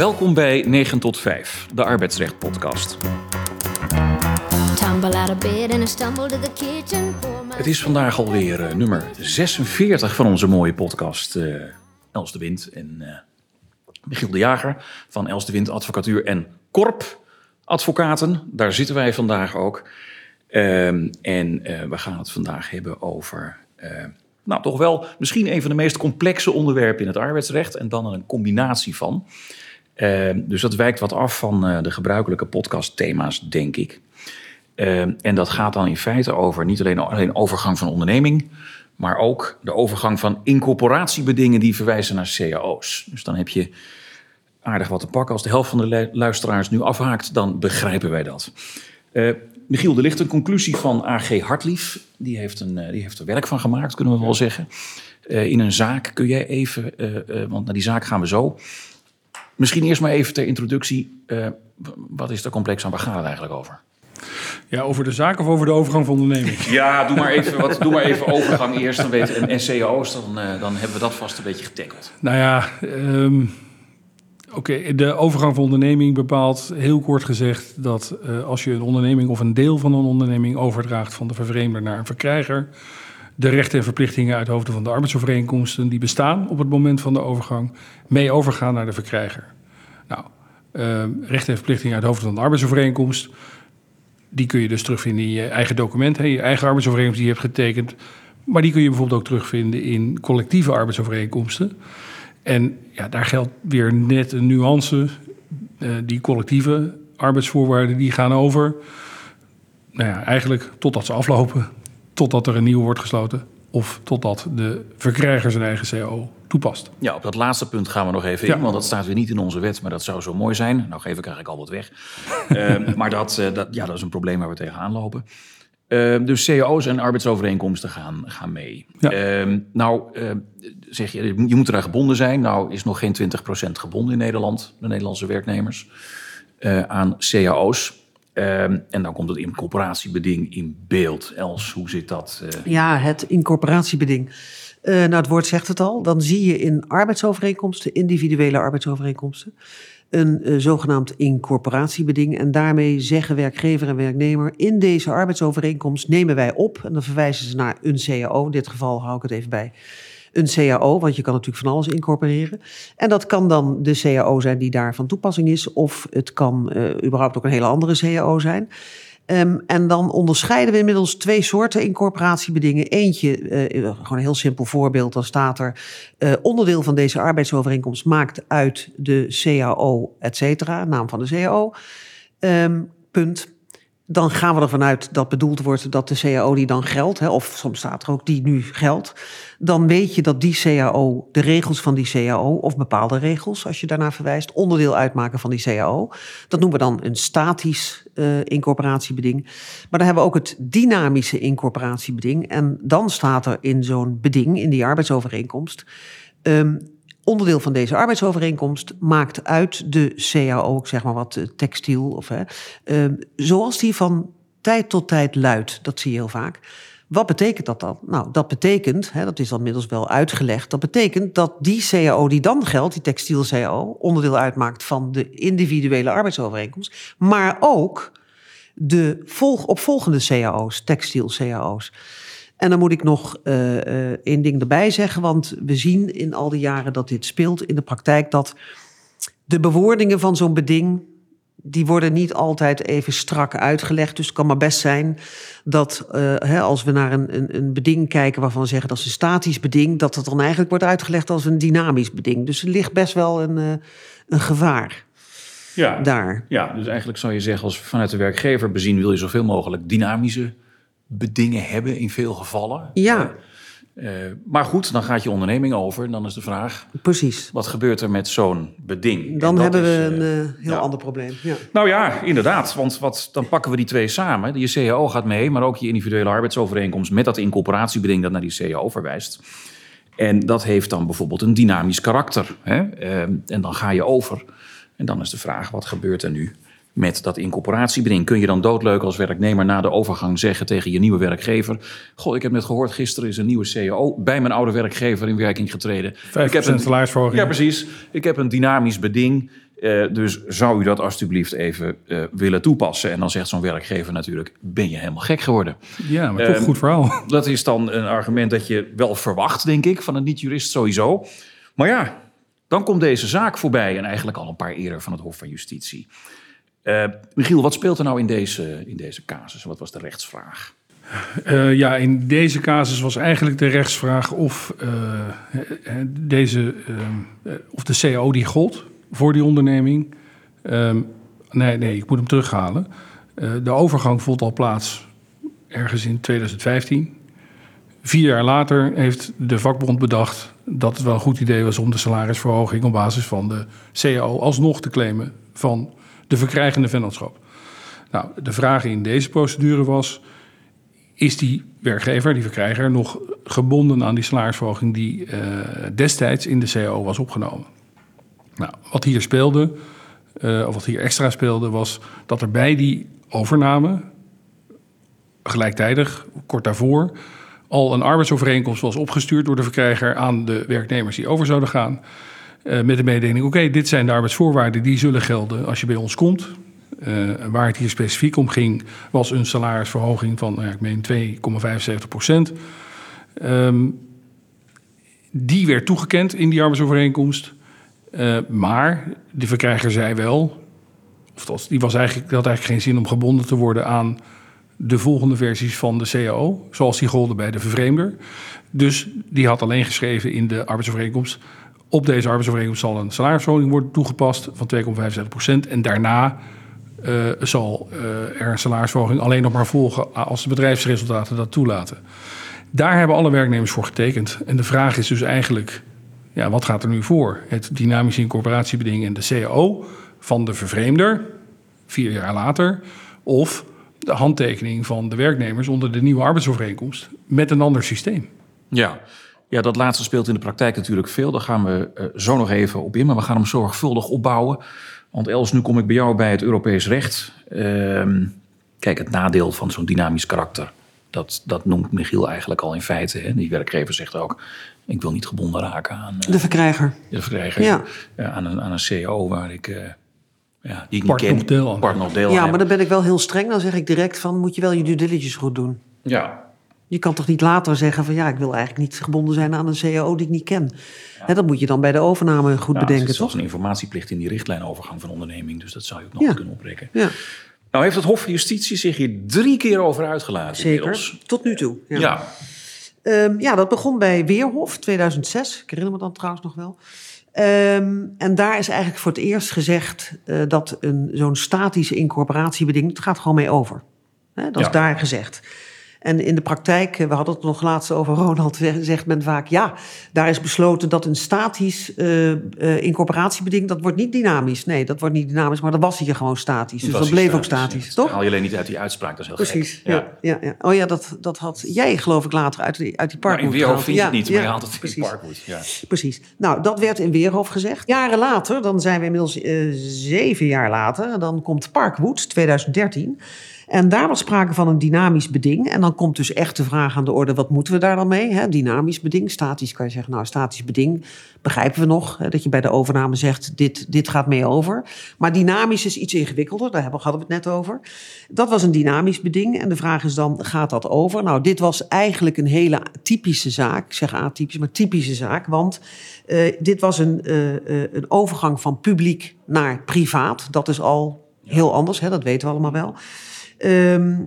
Welkom bij 9 tot 5, de arbeidsrecht podcast. Het is vandaag alweer eh, nummer 46 van onze mooie podcast. eh, Els de Wind en eh, Michiel de Jager van Els de Wind Advocatuur en Korp Advocaten. Daar zitten wij vandaag ook. Ehm, en we gaan het vandaag hebben over, nou toch wel misschien een van de meest complexe onderwerpen in het arbeidsrecht. En dan een combinatie van. Ehm, dus dat wijkt wat af van eh, de gebruikelijke podcastthema's, denk ik. Ehm, en dat gaat dan in feite over niet alleen, alleen overgang van onderneming, maar ook de overgang van incorporatiebedingen die verwijzen naar cao's. Dus dan heb je aardig wat te pakken. Als de helft van de lu- luisteraars nu afhaakt, dan begrijpen wij dat. Eh, Michiel, er ligt een conclusie van AG Hartlief. Die heeft, een, eh, die heeft er werk van gemaakt, kunnen we wel zeggen. Eh, in een zaak kun jij even, want naar die zaak gaan we zo. Misschien eerst maar even ter introductie. eh, wat is er complex aan? Waar gaat het eigenlijk over? Ja, over de zaak of over de overgang van onderneming? Ja, doe maar even, wat, doe maar even overgang eerst. Dan weet, en, cao's, dan, eh, dan hebben we dat vast een beetje getackeld. nou ja, ehm, oké, de overgang van onderneming bepaalt heel kort gezegd dat eh, als je een onderneming of een deel van een onderneming overdraagt van de vervreemder naar een verkrijger, de rechten en verplichtingen uit hoofde van de arbeidsovereenkomsten die bestaan op het moment van de overgang, mee overgaan naar de verkrijger. Nou, ehm, rechten en verplichtingen uit hoofde van de arbeidsovereenkomst, die kun je dus terugvinden in je eigen document, hè, je eigen arbeidsovereenkomst die je hebt getekend. Maar die kun je bijvoorbeeld ook terugvinden in collectieve arbeidsovereenkomsten. En ja, daar geldt weer net een nuance. Eh, die collectieve arbeidsvoorwaarden die gaan over. Nou ja, eigenlijk totdat ze aflopen. Totdat er een nieuwe wordt gesloten. Of totdat de verkrijger zijn eigen CO toepast. Ja, op dat laatste punt gaan we nog even Ja. in, want dat staat weer niet in onze wet, maar dat zou zo mooi zijn. Nou geef ik eigenlijk al wat weg. Eh, maar dat, eh, dat, ja, dat is een probleem waar we tegenaan lopen. Eh, dus cao's en arbeidsovereenkomsten gaan, gaan mee. Ja. Eh, nou, zeg je, je moet eraan gebonden zijn. Nou is nog geen 20% gebonden in Nederland, de Nederlandse werknemers, eh, aan cao's. Eh, en dan komt het incorporatiebeding in beeld. Els, hoe zit dat? eh? Ja, het incorporatiebeding. Eh, nou, het woord zegt het al. Dan zie je in arbeidsovereenkomsten, individuele arbeidsovereenkomsten, een eh, zogenaamd incorporatiebeding. En daarmee zeggen werkgever en werknemer, in deze arbeidsovereenkomst nemen wij op. En dan verwijzen ze naar een CAO. In dit geval hou ik het even bij een CAO, want je kan natuurlijk van alles incorporeren. En dat kan dan de CAO zijn die daar van toepassing is, of het kan eh, überhaupt ook een hele andere CAO zijn. Ehm, en dan onderscheiden we inmiddels twee soorten incorporatiebedingen. Eentje, eh, gewoon een heel simpel voorbeeld, dan staat er... eh, onderdeel van deze arbeidsovereenkomst maakt uit de CAO, et cetera, naam van de CAO. Ehm, punt. Dan gaan we ervan uit dat bedoeld wordt dat de CAO die dan geldt... Hè, of soms staat er ook die nu geldt... dan weet je dat die CAO, de regels van die CAO... of bepaalde regels, als je daarnaar verwijst... onderdeel uitmaken van die CAO. Dat noemen we dan een statisch eh, incorporatiebeding. Maar dan hebben we ook het dynamische incorporatiebeding. En dan staat er in zo'n beding, in die arbeidsovereenkomst... ehm, onderdeel van deze arbeidsovereenkomst maakt uit de CAO, zeg maar wat eh, textiel, of, hè, ehm, zoals die van tijd tot tijd luidt. Dat zie je heel vaak. Wat betekent dat dan? Nou, dat betekent, hè, dat is dan inmiddels wel uitgelegd, dat betekent dat die CAO die dan geldt, die textiel CAO, onderdeel uitmaakt van de individuele arbeidsovereenkomst, maar ook de volg, opvolgende CAO's, textiel CAO's. En dan moet ik nog eh, eh, één ding erbij zeggen, want we zien in al die jaren dat dit speelt in de praktijk dat de bewoordingen van zo'n beding, die worden niet altijd even strak uitgelegd. Dus het kan maar best zijn dat eh, hè, als we naar een, een, een beding kijken waarvan we zeggen dat is een statisch beding, dat het dan eigenlijk wordt uitgelegd als een dynamisch beding. Dus er ligt best wel een, een gevaar Ja, daar. Ja, dus eigenlijk zou je zeggen, als vanuit de werkgever bezien wil je zoveel mogelijk dynamische bedingen hebben in veel gevallen. Ja, Eh, maar goed, dan gaat je onderneming over en dan is de vraag, precies. wat gebeurt er met zo'n beding? Dan hebben we een eh, eh, heel ja. ander probleem. Ja. Nou ja, inderdaad, want wat, dan pakken we die twee samen. Je CAO gaat mee, maar ook je individuele arbeidsovereenkomst met dat incorporatiebeding dat naar die CAO verwijst. En dat heeft dan bijvoorbeeld een dynamisch karakter. Hè? Eh, en dan ga je over. En dan is de vraag, wat gebeurt er nu met dat incorporatiebeding? Kun je dan doodleuk als werknemer na de overgang zeggen tegen je nieuwe werkgever... Goh, ik heb net gehoord, gisteren is een nieuwe CAO bij mijn oude werkgever in werking getreden. 5% Ik heb een- salarisverhoging. Ja, precies. Ik heb een dynamisch beding. Eh, dus zou u dat alstublieft even eh, willen toepassen? En dan zegt zo'n werkgever natuurlijk, ben je helemaal gek geworden? Ja, maar toch Ehm, goed verhaal. Dat is dan een argument dat je wel verwacht, denk ik, van een niet-jurist sowieso. Maar ja, dan komt deze zaak voorbij en eigenlijk al een paar eerder van het Hof van Justitie. Eh, Michiel, wat speelt er nou in deze, in deze casus? Wat was de rechtsvraag? Eh, ja, in deze casus was eigenlijk de rechtsvraag of, eh, deze, of de CAO die gold voor die onderneming. Ehm, nee, nee, ik moet hem terughalen. De overgang vond al plaats ergens in 2015. Vier jaar later heeft de vakbond bedacht dat het wel een goed idee was om de salarisverhoging op basis van de CAO alsnog te claimen van de verkrijgende vennootschap. Nou, de vraag in deze procedure was: is die werkgever, die verkrijger, nog gebonden aan die salarisverhoging die eh, destijds in de CAO was opgenomen? Nou, wat hier speelde, eh, of wat hier extra speelde, was dat er bij die overname gelijktijdig, kort daarvoor, al een arbeidsovereenkomst was opgestuurd door de verkrijger aan de werknemers die over zouden gaan. Eh, met de mededeling: oké, dit zijn de arbeidsvoorwaarden die zullen gelden als je bij ons komt. Eh, waar het hier specifiek om ging, was een salarisverhoging van, nou ja, ik meen 2,75 procent. Ehm, die werd toegekend in die arbeidsovereenkomst. Eh, maar de verkrijger zei wel, of dat, die was eigenlijk, had eigenlijk geen zin om gebonden te worden aan de volgende versies van de CAO, zoals die golden bij de vervreemder. Dus die had alleen geschreven in de arbeidsovereenkomst. Op deze arbeidsovereenkomst zal een salarisverhoging worden toegepast van 2,75% En daarna eh, zal eh, er een salarisverhoging alleen nog maar volgen als de bedrijfsresultaten dat toelaten. Daar hebben alle werknemers voor getekend. En de vraag is dus eigenlijk, ja, wat gaat er nu voor? Het dynamisch incorporatiebeding en de CAO van de vervreemder, vier jaar later, of de handtekening van de werknemers onder de nieuwe arbeidsovereenkomst met een ander systeem. Ja. Ja, dat laatste speelt in de praktijk natuurlijk veel. Daar gaan we eh, zo nog even op in, maar we gaan hem zorgvuldig opbouwen. Want Els, nu kom ik bij jou bij het Europees recht. Ehm, kijk, het nadeel van zo'n dynamisch karakter, dat, dat noemt Michiel eigenlijk al in feite. Hè? Die werkgever zegt ook, ik wil niet gebonden raken aan eh, De verkrijger. de verkrijger, Ja. aan, een, aan een CAO waar ik, eh, ja, die ik Part ken. deel. Part Ja, maar dan ben ik wel heel streng. Dan zeg ik direct van, moet je wel je due diligence goed doen. Ja, Je kan toch niet later zeggen van, ja, ik wil eigenlijk niet gebonden zijn aan een CAO die ik niet ken. Dat moet je dan bij de overname goed ja, er bedenken, zit zelfs toch? een informatieplicht in die richtlijnovergang van onderneming. Dus dat zou je ook nog Ja. kunnen oprekken. Ja, Nou heeft het Hof van Justitie zich hier drie keer over uitgelaten zeker. inmiddels. Tot nu toe. Ja. Ja. Ehm, ja, dat begon bij Weerhof 2006. Ik herinner me dan trouwens nog wel. Ehm, en daar is eigenlijk voor het eerst gezegd eh, dat een, zo'n statische incorporatiebeding, het gaat gewoon mee over. Dat is daar gezegd. En in de praktijk, eh, we hadden het nog laatst over Ronald, zegt men vaak ja, daar is besloten dat een statisch eh, eh, incorporatiebeding, dat wordt niet dynamisch. Nee, dat wordt niet dynamisch, maar dat was hier gewoon statisch. Dus dat bleef ook statisch, ja. toch? Dat haal je alleen niet uit die uitspraak, dat is heel Precies, gek. ja. Ja, ja. Oh ja, dat, dat had jij geloof ik later uit die, uit die Maar in parkwood Weerhof vind je het niet, maar je haalt het in precies. Parkwood. Ja. Precies. Nou, dat werd in Weerhof gezegd. Jaren later, dan zijn we inmiddels zeven jaar later, dan komt Parkwood 2013. En daar was sprake van een dynamisch beding. En dan komt dus echt de vraag aan de orde, wat moeten we daar dan mee? Dynamisch beding, statisch kan je zeggen, nou, statisch beding begrijpen we nog. Dat je bij de overname zegt, dit, dit gaat mee over. Maar dynamisch is iets ingewikkelder, daar hebben- hadden we het net over. Dat was een dynamisch beding. En de vraag is dan, gaat dat over? Nou, dit was eigenlijk een hele typische zaak. Ik zeg atypisch, maar typische zaak. Want eh, dit was een, eh, eh, een overgang van publiek naar privaat. Dat is al heel anders, hè, dat weten we allemaal wel. Ehm,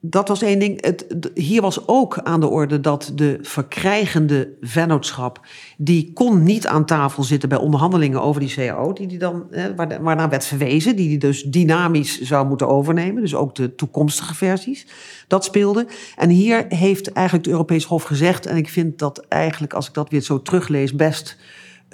dat was één ding. Het, hier was ook aan de orde dat de verkrijgende vennootschap... die kon niet aan tafel zitten bij onderhandelingen over die CAO... Die die dan, eh, waarnaar werd verwezen, die die dus dynamisch zou moeten overnemen. Dus ook de toekomstige versies. Dat speelde. En hier heeft eigenlijk het Europees Hof gezegd... en ik vind dat eigenlijk, als ik dat weer zo teruglees, best...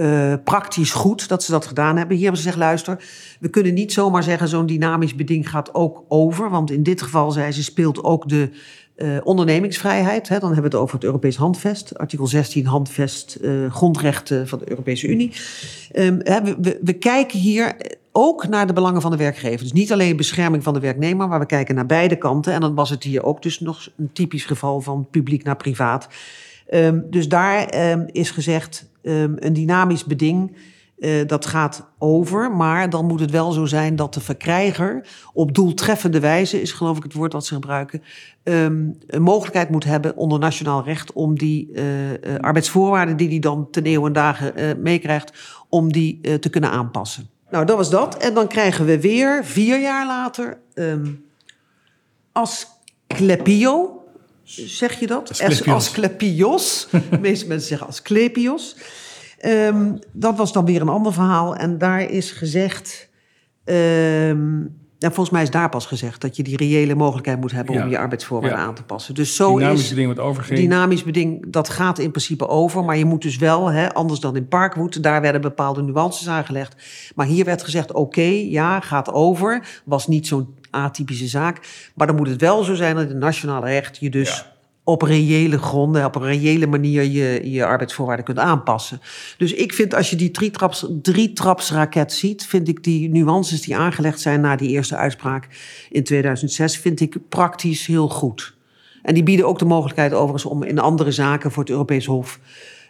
eh, praktisch goed dat ze dat gedaan hebben. Hier hebben ze gezegd, luister, we kunnen niet zomaar zeggen... zo'n dynamisch beding gaat ook over. Want in dit geval, zei ze, speelt ook de eh, ondernemingsvrijheid. Hè, dan hebben we het over het Europees Handvest. Artikel 16 Handvest eh, Grondrechten van de Europese Unie. Ehm, hè, we, we, kijken hier ook naar de belangen van de werkgever. Dus niet alleen bescherming van de werknemer... maar we kijken naar beide kanten. En dan was het hier ook dus nog een typisch geval... van publiek naar privaat... Ehm, dus daar ehm, is gezegd, ehm, een dynamisch beding Eh, dat gaat over, maar dan moet het wel zo zijn dat de verkrijger op doeltreffende wijze, is geloof ik het woord dat ze gebruiken, ehm, een mogelijkheid moet hebben onder nationaal recht om die eh, arbeidsvoorwaarden die hij dan ten eeuwen en dagen eh, meekrijgt, om die te kunnen aanpassen. Nou, dat was dat. En dan krijgen we weer, vier jaar later, ehm Asclepio. Zeg je dat? Asclepios. Asclepios. De meeste mensen zeggen Asclepios. Ehm, dat was dan weer een ander verhaal. En daar is gezegd... ehm, ja, volgens mij is daar pas gezegd dat je die reële mogelijkheid moet hebben Ja. om je arbeidsvoorwaarden Ja. aan te passen. Dus zo Dynamisch is beding wat overging. dynamisch beding, dat gaat in principe over. Maar je moet dus wel, hè, anders dan in Parkwood, daar werden bepaalde nuances aangelegd. Maar hier werd gezegd, oké, ja, gaat over. Was niet zo'n atypische zaak. Maar dan moet het wel zo zijn dat in het nationale recht je dus Ja. op reële gronden, op een reële manier je, je arbeidsvoorwaarden kunt aanpassen. Dus ik vind als je die drietraps, drietrapsraket ziet, vind ik die nuances die aangelegd zijn na die eerste uitspraak in 2006, vind ik praktisch heel goed. En die bieden ook de mogelijkheid overigens om in andere zaken voor het Europees Hof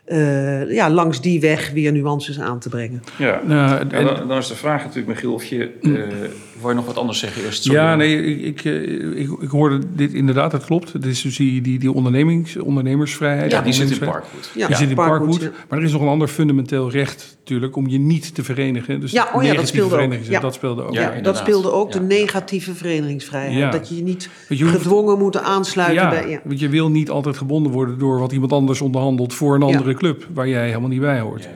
eh, ja, langs die weg weer nuances aan te brengen. Ja, Nou, en dan, dan is de vraag natuurlijk, Michiel, of je... eh wou je nog wat anders zeggen eerst? Sorry. Ja, nee, ik, ik, eh, ik, ik hoorde dit inderdaad, het klopt. Het is dus die, die, die ondernemings, ondernemersvrijheid. Ja, die zit in. Parkwood. Ja, die zit in Parkwood, Parkwood. ja. Maar er is nog een ander fundamenteel recht natuurlijk om je niet te verenigen. Dus Ja, oh ja, dat speelde ook. Ja. Dat speelde ook. Ja, dat speelde ook de negatieve verenigingsvrijheid. Ja. Dat je je niet Want je hoeft- gedwongen moet aansluiten Ja, bij... Ja. want je wil niet altijd gebonden worden door wat iemand anders onderhandelt voor een Ja. andere club waar jij helemaal niet bij hoort.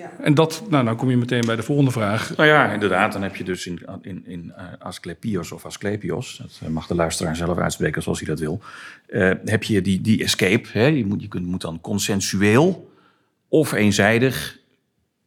Ja. En dat, nou, dan kom je meteen bij de volgende vraag. Nou ja, inderdaad. Dan heb je dus in, in, in eh, Asclepios of Asclepios, dat eh, mag de luisteraar zelf uitspreken zoals hij dat wil, eh, heb je die, die escape. Hè? Je, moet, je kunt, moet dan consensueel of eenzijdig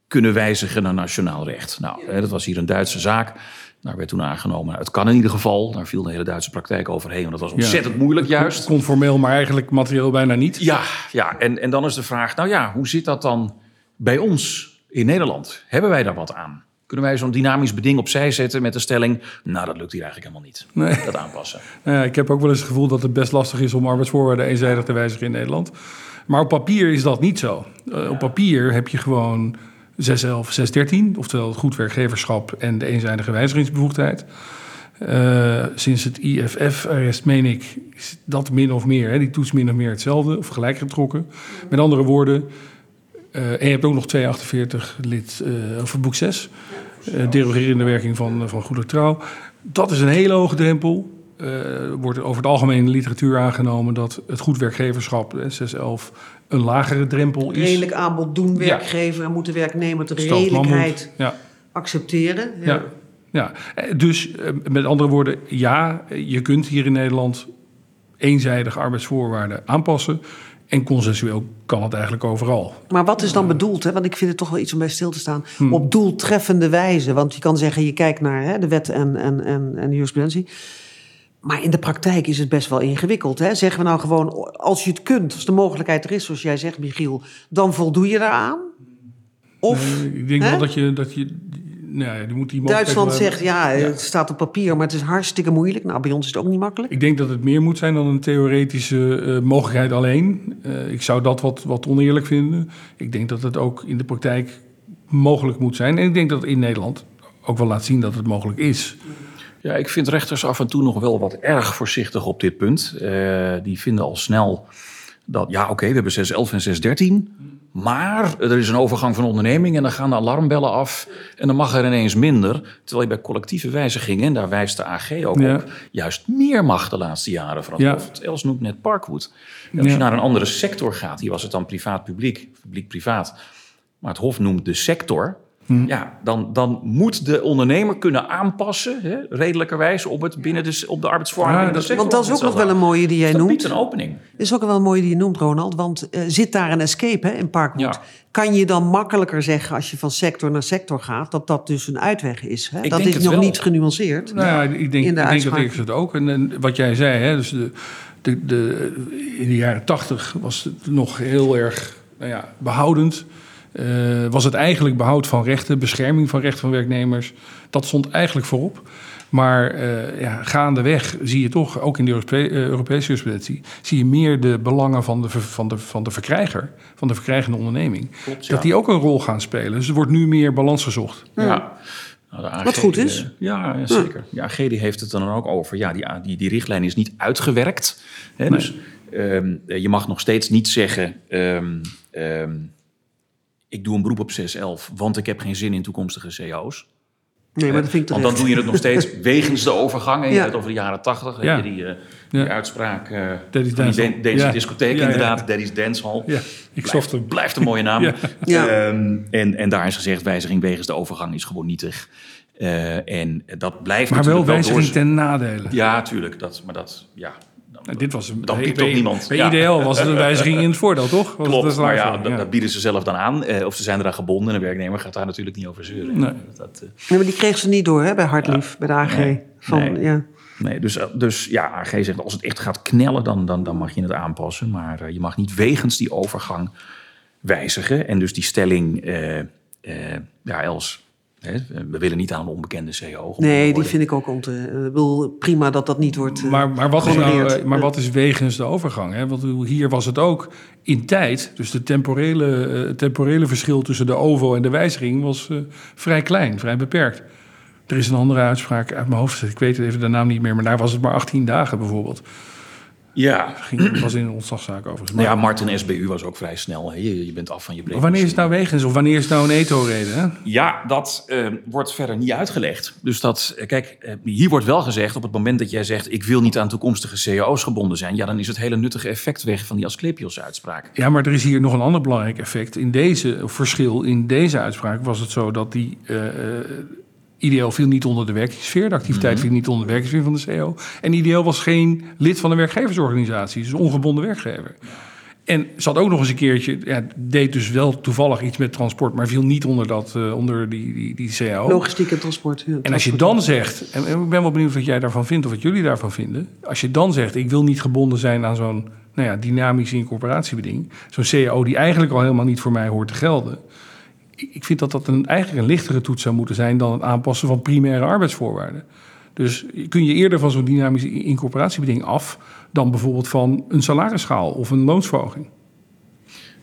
kunnen wijzigen naar nationaal recht. Nou, hè, dat was hier een Duitse zaak. Daar werd toen aangenomen, nou, het kan in ieder geval. Daar viel de hele Duitse praktijk overheen, want dat was ontzettend moeilijk juist. Conformeel, maar eigenlijk materieel bijna niet. Ja, ja en, en dan is de vraag, nou ja, hoe zit dat dan bij ons in Nederland? Hebben wij daar wat aan? Kunnen wij zo'n dynamisch beding opzij zetten met de stelling... nou, dat lukt hier eigenlijk helemaal niet, Nee. dat aanpassen. Nou ik heb ook wel eens het gevoel dat het best lastig is om arbeidsvoorwaarden eenzijdig te wijzigen in Nederland. Maar op papier is dat niet zo. Eh, Op papier heb je gewoon 611, 613, oftewel het goed werkgeverschap en de eenzijdige wijzigingsbevoegdheid. Eh, sinds het IFF-arrest, meen ik, is dat min of meer, hè, die toets min of meer hetzelfde of gelijk getrokken. Met andere woorden, eh, en je hebt ook nog 248 lid eh over boek 6, eh derogerende werking van, van goede trouw. Dat is een hele hoge drempel. Wordt over het algemeen in de literatuur aangenomen dat het goed werkgeverschap, eh, 611, een lagere drempel is. Redelijk aanbod doen werkgever en moet de werknemer de redelijkheid Ja. accepteren. Ja. Ja, dus met andere woorden, ja, je kunt hier in Nederland eenzijdig arbeidsvoorwaarden aanpassen. En consensueel kan het eigenlijk overal. Maar wat is dan bedoeld? Hè? Want ik vind het toch wel iets om bij stil te staan. Hmm. Op doeltreffende wijze. Want je kan zeggen, je kijkt naar hè, de wet en, en, en, en de jurisprudentie. Maar in de praktijk is het best wel ingewikkeld. Hè? Zeggen we nou gewoon, als je het kunt, als de mogelijkheid er is, zoals jij zegt, Michiel, dan voldoe je daaraan? Of Eh, ik denk hè? wel dat je, dat je ja, die moet die Duitsland zegt, ja, het staat op papier, maar het is hartstikke moeilijk. Nou, bij ons is het ook niet makkelijk. Ik denk dat het meer moet zijn dan een theoretische eh, mogelijkheid alleen. Eh, ik zou dat wat, wat oneerlijk vinden. Ik denk dat het ook in de praktijk mogelijk moet zijn. En ik denk dat het in Nederland ook wel laat zien dat het mogelijk is. Ja, ik vind rechters af en toe nog wel wat erg voorzichtig op dit punt. Eh, die vinden al snel dat, ja oké, we hebben 611 en 613... maar er is een overgang van onderneming en dan gaan de alarmbellen af... en dan mag er ineens minder. Terwijl je bij collectieve wijzigingen, en daar wijst de AG ook Ja. op... juist meer mag de laatste jaren het Ja. Hof. Els noemt net Parkwood. En als je naar een andere sector gaat, hier was het dan privaat-publiek, publiek-privaat... maar het Hof noemt de sector... Hm. Ja, dan, dan moet de ondernemer kunnen aanpassen, hè, redelijkerwijs, op, het binnen de, op de arbeidsvoorwaarden. Ja, dat- sector. Want dat is ook nog wel een mooie die jij dat noemt. biedt een opening. is ook wel een mooie die je noemt, Ronald. Want eh, zit daar een escape hè, in Parkwood? Ja. Kan je dan makkelijker zeggen als je van sector naar sector gaat... dat dat dus een uitweg is? Hè? Dat is nog wel. niet genuanceerd. Nou ja, ik denk, in de ik denk dat ik het ook. En, en wat jij zei, hè, dus de, de, de, in de jaren tachtig was het nog heel erg nou ja, behoudend. Eh, was het eigenlijk behoud van rechten, bescherming van rechten van werknemers. Dat stond eigenlijk voorop. Maar eh, ja, gaandeweg zie je toch, ook in de Europe- eh, Europese jurisprudentie, zie je meer de belangen van de, van de, van de verkrijger, van de verkrijgende onderneming. Klopt, ja. Dat die ook een rol gaan spelen. Dus er wordt nu meer balans gezocht. Ja. Nou, AG, Wat goed is. ja, ja, zeker. De AG die heeft het dan ook over. Ja, die, die, die richtlijn is niet uitgewerkt. Hè, Dus ehm, je mag nog steeds niet zeggen... ehm, ehm, ik doe een beroep op 611, want ik heb geen zin in toekomstige CO's. Nee, maar dat vind ik Want dan terecht. doe je het nog steeds wegens de overgang. En je Ja. hebt over de jaren tachtig. Ja. Die, eh, Ja. die uitspraak eh Daddy's van die Dance dan- deze Ja. discotheek Ja, ja. inderdaad. Daddy's Dance Hall. Ja, ik Blijft, zofte. blijft een mooie naam. Ja. Ja. Ehm, en, en daar is gezegd, wijziging wegens de overgang is gewoon nietig. Eh, en dat blijft Maar wel wijziging ten nadele. Ja, tuurlijk. Dat, maar dat, ja. Nou, dit was een, Dan bij- piept ook bij- niemand. Bij Ja. IDL was het een wijziging in het voordeel, toch? Was Klopt, het maar ja, dat, dat bieden ze zelf dan aan. Eh, of ze zijn eraan gebonden en een werknemer gaat daar natuurlijk niet over zeuren. Nee. Dat, eh, Nee, maar die kreeg ze niet door hè, bij Hartlief, bij de AG. Nee. Van, Nee. Ja. Nee, dus, eh, dus ja, AG zegt als het echt gaat knellen, dan, dan, dan mag je het aanpassen. Maar je mag niet wegens die overgang wijzigen. En dus die stelling, eh, eh, ja, Els, we willen niet aan een onbekende CEO. Nee, die vind ik ook onte. Ik bedoel, prima dat dat niet wordt. eh, Maar, maar, wat is nou, eh, maar wat is wegens de overgang? Hè? Want hier was het ook in tijd. Dus de temporele, eh, het temporele verschil tussen de OVO en de wijziging was eh, vrij klein, vrij beperkt. Er is een andere uitspraak uit mijn hoofd. Ik weet even de naam niet meer, maar daar was het maar 18 dagen bijvoorbeeld. Ja, Ging, was in een ontslagzaak overigens. nou Maar ja, Martin SBU was ook vrij snel. Hè. Je, je bent af van je breed. wanneer is het nou wegens of wanneer is het nou een etho-reden? hè? Ja, dat eh, wordt verder niet uitgelegd. Dus dat, eh, kijk, eh, hier wordt wel gezegd op het moment dat jij zegt... ik wil niet aan toekomstige CEO's gebonden zijn... ja, dan is het hele nuttige effect weg van die Asclepios-uitspraak. Ja, maar er is hier nog een ander belangrijk effect. In deze verschil in deze uitspraak was het zo dat die eh, eh, IDL viel niet onder de werkingssfeer. De activiteit viel niet onder de werkingssfeer van de CEO. En IDL was geen lid van een werkgeversorganisatie, dus een ongebonden werkgever. En had ook nog eens een keertje, ja, deed dus wel toevallig iets met transport, maar viel niet onder, dat, eh, onder die, die, die CAO. Logistiek en transport. ja, En als je dan zegt, en en ik ben wel benieuwd wat jij daarvan vindt of wat jullie daarvan vinden. Als je dan zegt, ik wil niet gebonden zijn aan zo'n nou ja, dynamische incorporatiebeding. Zo'n CAO die eigenlijk al helemaal niet voor mij hoort te gelden. Ik vind dat dat een, eigenlijk een lichtere toets zou moeten zijn dan het aanpassen van primaire arbeidsvoorwaarden. Dus kun je eerder van zo'n dynamische incorporatiebeding af dan bijvoorbeeld van een salarisschaal of een loonsverhoging.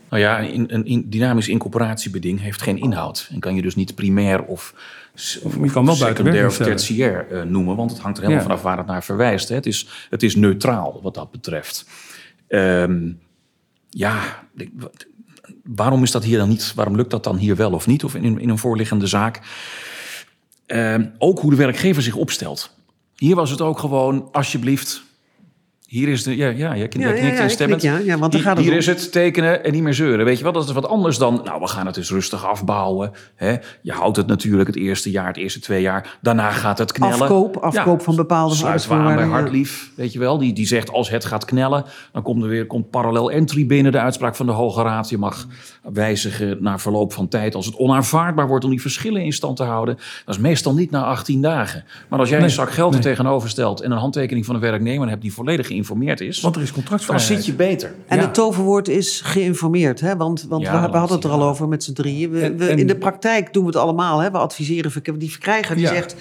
Nou ja, een, een, dynamisch incorporatiebeding heeft geen inhoud. En kan je dus niet primair of, je kan wel buiten secundair of tertiair eh, noemen. Want het hangt er helemaal Ja. vanaf waar het naar verwijst. Hè. Het, is, het is neutraal wat dat betreft. Ehm, ja, waarom is dat hier dan niet? Waarom lukt dat dan hier wel of niet? Of in, in een voorliggende zaak? Ehm, ook hoe de werkgever zich opstelt. Hier was het ook gewoon, alsjeblieft. Hier is de. Ja, ja, je knikt Ja, ja, ja, ja. Ja, want Hier- gaat het hier om. is het tekenen en niet meer zeuren. Weet je wat? Dat is wat anders dan. Nou, we gaan het dus rustig afbouwen. Hè? Je houdt het natuurlijk het eerste jaar, het eerste twee jaar. Daarna gaat het knellen. Afkoop, afkoop van bepaalde Sluiten we aan bij ja. Hartlief, weet je wel. Die, die zegt als het gaat knellen, dan komt er weer komt parallel entry binnen. De uitspraak van de Hoge Raad. Je mag wijzigen na verloop van tijd als het onaanvaardbaar wordt om die verschillen in stand te houden. Dat is meestal niet na 18 dagen. Maar als jij Nee, een zak geld er nee. tegenover stelt en een handtekening van een werknemer hebt die volledig geïnformeerd is, Want er is dan contractvrijheid. zit je beter. En Ja. het toverwoord is geïnformeerd. Hè? Want, want Ja, we, hadden het er al ja. over met z'n drieën. We, En- we- en- in de praktijk doen we het allemaal. Hè? We adviseren die verkrijger die Ja. zegt...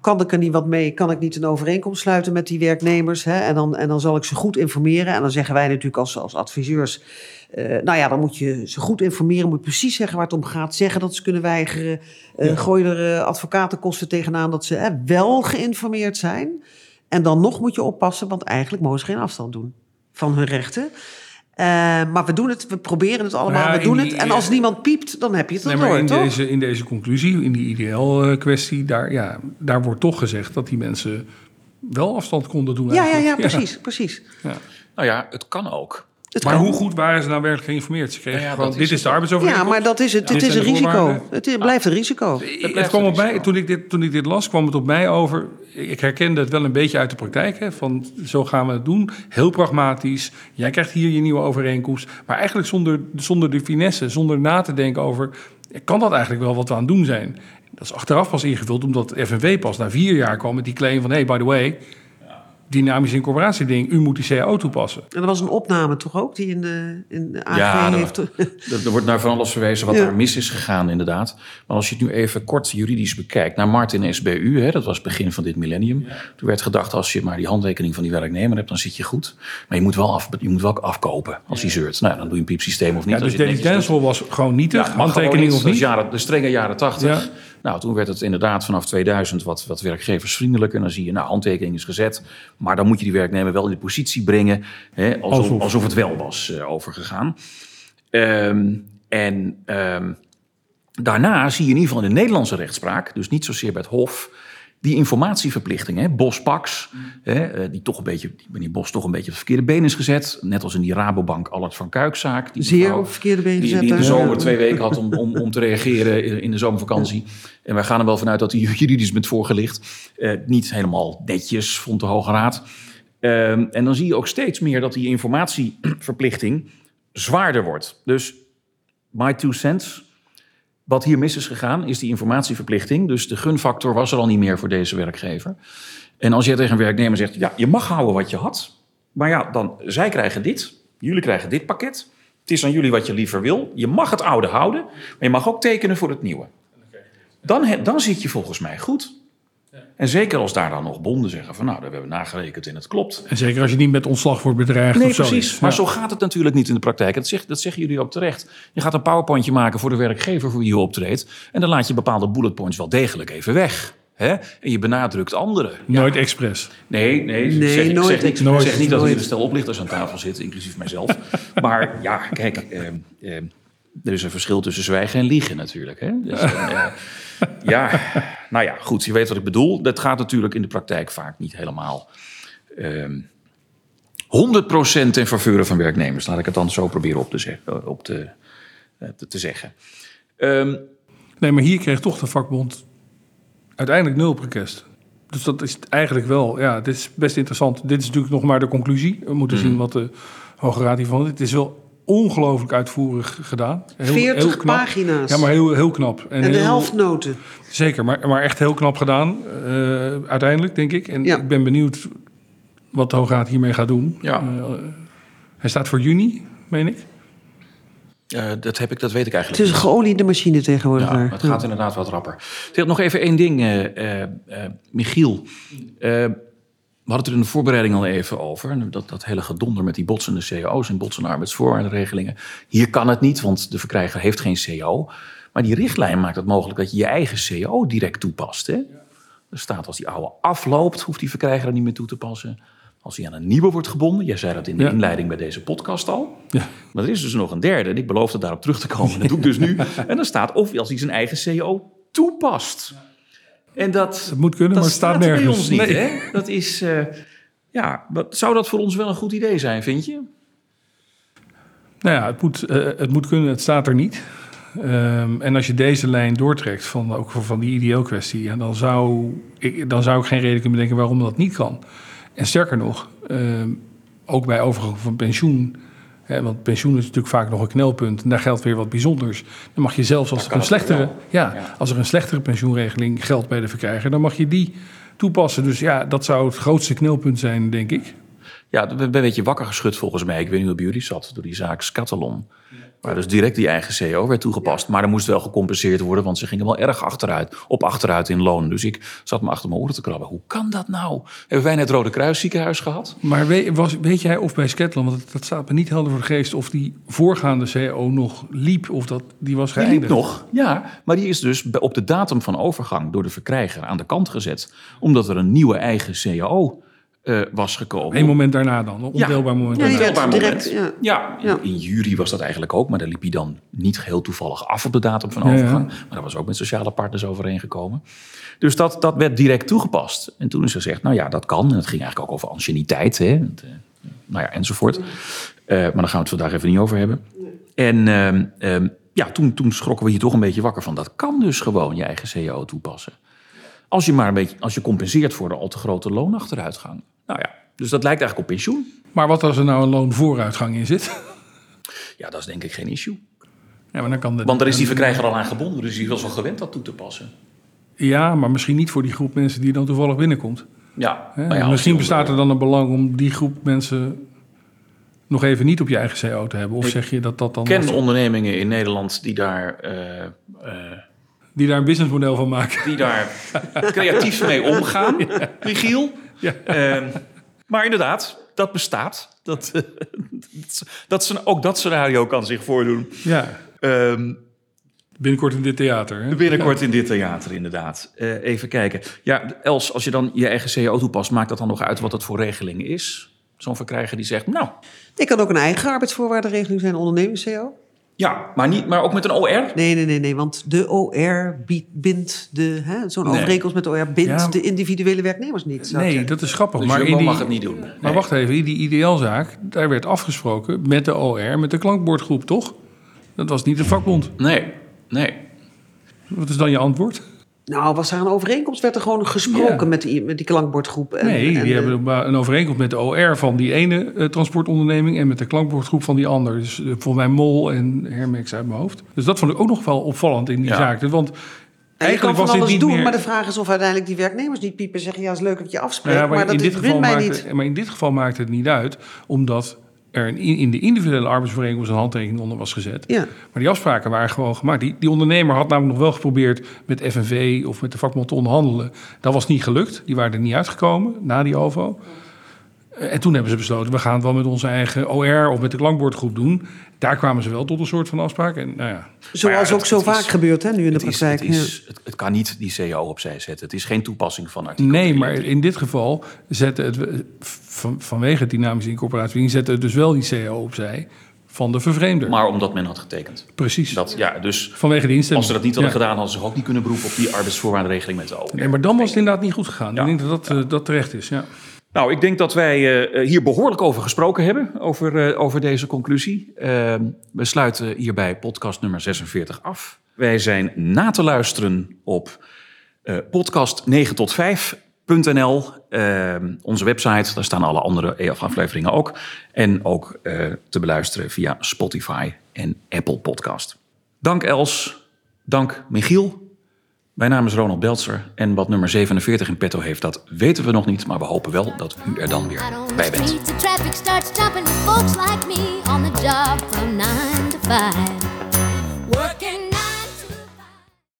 kan ik er niet wat mee? Kan ik niet een overeenkomst sluiten met die werknemers? Hè? En, dan, en dan zal ik ze goed informeren. En dan zeggen wij natuurlijk als, als adviseurs... eh, nou ja, dan moet je ze goed informeren. Moet precies zeggen waar het om gaat. Zeggen dat ze kunnen weigeren. eh Gooi er eh, advocatenkosten tegenaan dat ze hè, wel geïnformeerd zijn. En dan nog moet je oppassen, want eigenlijk mogen ze geen afstand doen van hun rechten. Eh, maar we doen het, we proberen het allemaal, Nou we doen het. En als niemand piept, dan heb je het Nee, dan maar door, in toch? deze, in deze conclusie, in die IDL-kwestie, daar, ja, daar wordt toch gezegd dat die mensen wel afstand konden doen. Ja, ja, ja, precies, precies. Ja. Nou ja, het kan ook. Het Maar kan. hoe goed waren ze nou werkelijk geïnformeerd? Ze kregen ja, gewoon, dit is is de arbeidsovereenkomst. Ja, maar dat is het. Dit het is een de risico. Het is- blijft een risico. Het kwam op mij, toen, ik dit, toen ik dit las, kwam het op mij over. Ik herkende het wel een beetje uit de praktijk. Hè, van zo gaan we het doen. Heel pragmatisch. Jij krijgt hier je nieuwe overeenkomst. Maar eigenlijk zonder, zonder de finesse, zonder na te denken over. Kan dat eigenlijk wel wat we aan het doen zijn? Dat is achteraf pas ingevuld, omdat FNV pas na vier jaar kwam met die claim van: hey, by the way. Dynamische incorporatieding, u moet die CAO toepassen. En er was een opname toch ook die in de, in de AG Ja, heeft... Er, er wordt naar van alles verwezen wat Ja. er mis is gegaan, inderdaad. Maar als je het nu even kort juridisch bekijkt, naar Martin SBU, hè, dat was het begin van dit millennium. Toen werd gedacht, als je maar die handtekening van die werknemer hebt, dan zit je goed. Maar je moet wel, af, je moet wel afkopen als hij zeurt. Nou dan doe je een piepsysteem of niet. Ja, Als dus doet. Denzel was gewoon nietig, handtekening of niet. niet. Dat is jaren, de strenge jaren 80. Nou, toen werd het inderdaad vanaf 2000 wat, wat werkgeversvriendelijker. En dan zie je, nou, handtekening is gezet. Maar dan moet je die werknemer wel in de positie brengen. Hè, alsof, Alsof. alsof. het wel was eh, overgegaan. Ehm, en ehm, daarna zie je in ieder geval in de Nederlandse rechtspraak... dus niet zozeer bij het Hof... die informatieverplichting, hè, Bos Pax... Hè, eh, die toch een beetje, die meneer Bos toch een beetje op het verkeerde been is gezet. Net als in die Rabobank Allard van Kuikzaak. Die Zeer mevrouw- op verkeerde been die, gezet. die in de zomer twee weken had om, om, om te reageren in- de zomervakantie. En wij gaan er wel vanuit dat hij juridisch met voorgelicht. Eh, niet helemaal netjes, vond de Hoge Raad. Ehm, en dan zie je ook steeds meer dat die informatieverplichting zwaarder wordt. Dus my two cents. Wat hier mis is gegaan, is die informatieverplichting. Dus de gunfactor was er al niet meer voor deze werkgever. En als je tegen een werknemer zegt, ja, je mag houden wat je had. Maar ja, dan, zij krijgen dit, jullie krijgen dit pakket. Het is aan jullie wat je liever wil. Je mag het oude houden, maar je mag ook tekenen voor het nieuwe. Dan, dan zit je volgens mij goed. En zeker als daar dan nog bonden zeggen van, nou, dat hebben we nagerekend en het klopt. En zeker als je niet met ontslag wordt bedreigd Nee, of zo. precies. Maar zo gaat het natuurlijk niet in de praktijk. Dat, zegt, dat zeggen jullie ook terecht. Je gaat een powerpointje maken voor de werkgever voor wie je optreedt. En dan laat je bepaalde bullet points wel degelijk even weg. Hè? En je benadrukt anderen. Ja. Nooit expres. Nee, nee, Nee, zeg, nooit. zeg, Nooit. zeg niet dat er een stel oplichters aan tafel zitten, inclusief mijzelf. maar ja, kijk, ehm, ehm, er is een verschil tussen zwijgen en liegen natuurlijk. Hè? Dus, eh, ja, nou ja, goed, je weet wat ik bedoel. Dat gaat natuurlijk in de praktijk vaak niet helemaal ehm 100% in faveur van werknemers. Laat ik het dan zo proberen op te, zeggen, op te, eh, te, te zeggen. Ehm, Nee, maar hier kreeg toch de vakbond uiteindelijk nul protest. Dus dat is eigenlijk wel, ja, dit is best interessant. Dit is natuurlijk nog maar de conclusie. We moeten Mhm. zien wat de Hoge Raad hiervan. Het is wel ongelooflijk uitvoerig gedaan. Heel, 40 heel knap. pagina's. Ja, maar heel, heel knap. en de heel- helft noten. Zeker, maar, maar echt heel knap gedaan. eh, uiteindelijk, denk ik. En Ja. ik ben benieuwd wat de Hoge Raad hiermee gaat doen. Ja. Eh, hij staat voor juni, meen ik. eh, dat, heb ik, dat weet ik Het eigenlijk is een geoliede machine tegenwoordig Ja, het gaat inderdaad wat rapper. Nog even één ding, eh, eh, eh, Michiel. We hadden het er in de voorbereiding al even over. Dat, dat hele gedonder met die botsende cao's en botsende arbeidsvoorwaardenregelingen. Hier kan het niet, want de verkrijger heeft geen cao. Maar die richtlijn maakt het mogelijk dat je je eigen cao direct toepast. Hè? Er staat als die oude afloopt, hoeft die verkrijger er niet meer toe te passen. Als hij aan een nieuwe wordt gebonden. Jij zei dat in de Ja. inleiding bij deze podcast al. Ja. Maar er is dus nog een derde. En ik beloofde daarop terug te komen. Dat doe ik dus nu. En dan staat of als hij zijn eigen CO toepast. En dat, moet kunnen, dat maar het staat bij nergens. ons niet. Nee. Hè? Dat is, eh, ja, wat, zou dat voor ons wel een goed idee zijn, vind je? Nou ja, het moet, eh, het moet kunnen, het staat er niet. Ehm, en als je deze lijn doortrekt van, ook van- die IDO-kwestie, ja, dan, zou ik, dan zou ik geen reden kunnen bedenken waarom dat niet kan. En sterker nog, ehm, ook bij overgang van pensioen, want pensioen is natuurlijk vaak nog een knelpunt, en daar geldt weer wat bijzonders. Dan mag je zelfs als er een slechtere, ja, Ja. als er een slechtere pensioenregeling geldt bij de verkrijger, dan mag je die toepassen. Dus ja, dat zou het grootste knelpunt zijn, denk ik. Ja, we ben een beetje wakker geschud volgens mij. Ik weet niet hoe bij jullie zat, door die zaak Scattalon. Waar dus direct die eigen CO werd toegepast. Maar er moest wel gecompenseerd worden, want ze gingen wel erg achteruit, op achteruit in loon. Dus ik zat me achter mijn oren te krabben. Hoe kan dat nou? Hebben wij net Rode Kruis ziekenhuis gehad? Maar weet, was, weet jij of bij Sketland, want dat, staat me niet helder voor de geest, of die voorgaande CO nog liep of dat die was Die liep geëindigd? nog, ja. Maar die is dus op de datum van overgang door de verkrijger aan de kant gezet. Omdat er een nieuwe eigen CAO eh, was gekomen. Eén moment daarna dan, een ondeelbaar moment Ja, die werd direct, moment. ja. Ja, in, Ja. in juli was dat eigenlijk ook, maar daar liep hij dan niet heel toevallig af op de datum van Ja, ja. overgang. Maar daar was ook met sociale partners overeengekomen. Dus dat, dat werd direct toegepast. En toen is gezegd, nou ja, dat kan. En het ging eigenlijk ook over anciëniteit, hè. Het, eh, nou ja, enzovoort. Eh, maar daar gaan we het vandaag even niet over hebben. En ehm, ehm, ja, toen, toen schrokken we hier toch een beetje wakker van. Dat kan dus gewoon je eigen CAO toepassen. Als je maar een beetje, als je compenseert voor de al te grote loonachteruitgang. Nou ja, dus dat lijkt eigenlijk op pensioen. Maar wat als er nou een loonvooruitgang in zit? Ja, dat is denk ik geen issue. Ja, maar dan kan de, Want daar is die verkrijger al aan gebonden, dus die was wel gewend dat toe te passen. Ja, maar misschien niet voor die groep mensen die dan toevallig binnenkomt. Ja, nou ja, misschien bestaat er dan een belang om die groep mensen nog even niet op je eigen CO te hebben. Of Ik zeg je dat dat dan... ken ondernemingen in Nederland die daar, eh, eh, Die daar een businessmodel van maken. die daar creatief mee omgaan, Michiel. Ja. Ehm, maar inderdaad, dat bestaat. Dat, dat, ze- ook dat scenario kan zich voordoen. Ja, Ehm, binnenkort in dit theater. Hè? binnenkort in dit theater, inderdaad. Eh, even kijken. Ja, Els, als je dan je eigen CO toepast, maakt dat dan nog uit wat het voor regeling is? Zo'n verkrijger die zegt, nou, Ik kan ook een eigen arbeidsvoorwaardenregeling zijn, ondernemings-CO. Ja, maar, niet, maar ook met een OR? Nee, nee, nee, nee, want de OR biedt- bindt de, hè, zo'n Nee. overeenkomst met de OR bindt Ja. de individuele werknemers niet. Nee, zeggen. dat is grappig. Dus maar in die, mag het niet doen. Maar wacht even, in die ideaalzaak, daar werd afgesproken met de OR, met de klankbordgroep, toch? Dat was niet de vakbond. Nee, nee. Wat is dan je antwoord? Nou, was daar een overeenkomst? Werd er gewoon gesproken Ja. met, die, met die klankbordgroep? En, Nee, en die de- hebben een overeenkomst met de OR van die ene eh, transportonderneming en met de klankbordgroep van die ander. Dus eh, volgens mij Mol en Hermex uit mijn hoofd. Dus dat vond ik ook nog wel opvallend in die Ja. zaak. Want En je kan van alles doen, meer... maar de vraag is of uiteindelijk die werknemers niet piepen en zeggen... ja, is leuk dat je afspreekt, ja, maar, maar, in dat dit geval maakt, niet. maar in dit geval maakt het niet uit, omdat er in de individuele arbeidsvereenkomst een handtekening onder was gezet. Ja. Maar die afspraken waren gewoon gemaakt. Die, die ondernemer had namelijk nog wel geprobeerd met FNV of met de vakbond te onderhandelen. Dat was niet gelukt. Die waren er niet uitgekomen na die OVO. Eh, En toen hebben ze besloten, we gaan het wel met onze eigen OR of met de klankbordgroep doen. Daar kwamen ze wel tot een soort van afspraak. En nou ja, Zoals ook het- zo het is- vaak gebeurt hè, nu in de is, praktijk. het, is, het, het kan niet die CO opzij zetten. Het is geen toepassing van artikel nee, 3. maar in dit geval zette het van, vanwege het dynamische incorporatie zette het dus wel die CO opzij van de vervreemder. Maar omdat men had getekend. Precies. Dat, ja, dus vanwege de instemming. als ze dat niet hadden Ja. gedaan, hadden ze zich ook niet kunnen beroepen op die arbeidsvoorwaardenregeling met de OR. Nee, maar dan was het inderdaad niet goed gegaan. Ja. Ik denk dat dat, eh, dat terecht is. Ja. Nou, ik denk dat wij eh, hier behoorlijk over gesproken hebben, over, eh, over deze conclusie. Eh, we sluiten hierbij podcast nummer 46 af. Wij zijn na te luisteren op eh, podcast 9 tot 5.nl, eh, onze website. Daar staan alle andere EF-afleveringen ook. En ook eh, te beluisteren via Spotify en Apple Podcast. Dank Els, dank Michiel. Mijn naam is Ronald Beltzer en wat nummer 47 in petto heeft, dat weten we nog niet. Maar we hopen wel dat u er dan weer Out on the bij bent.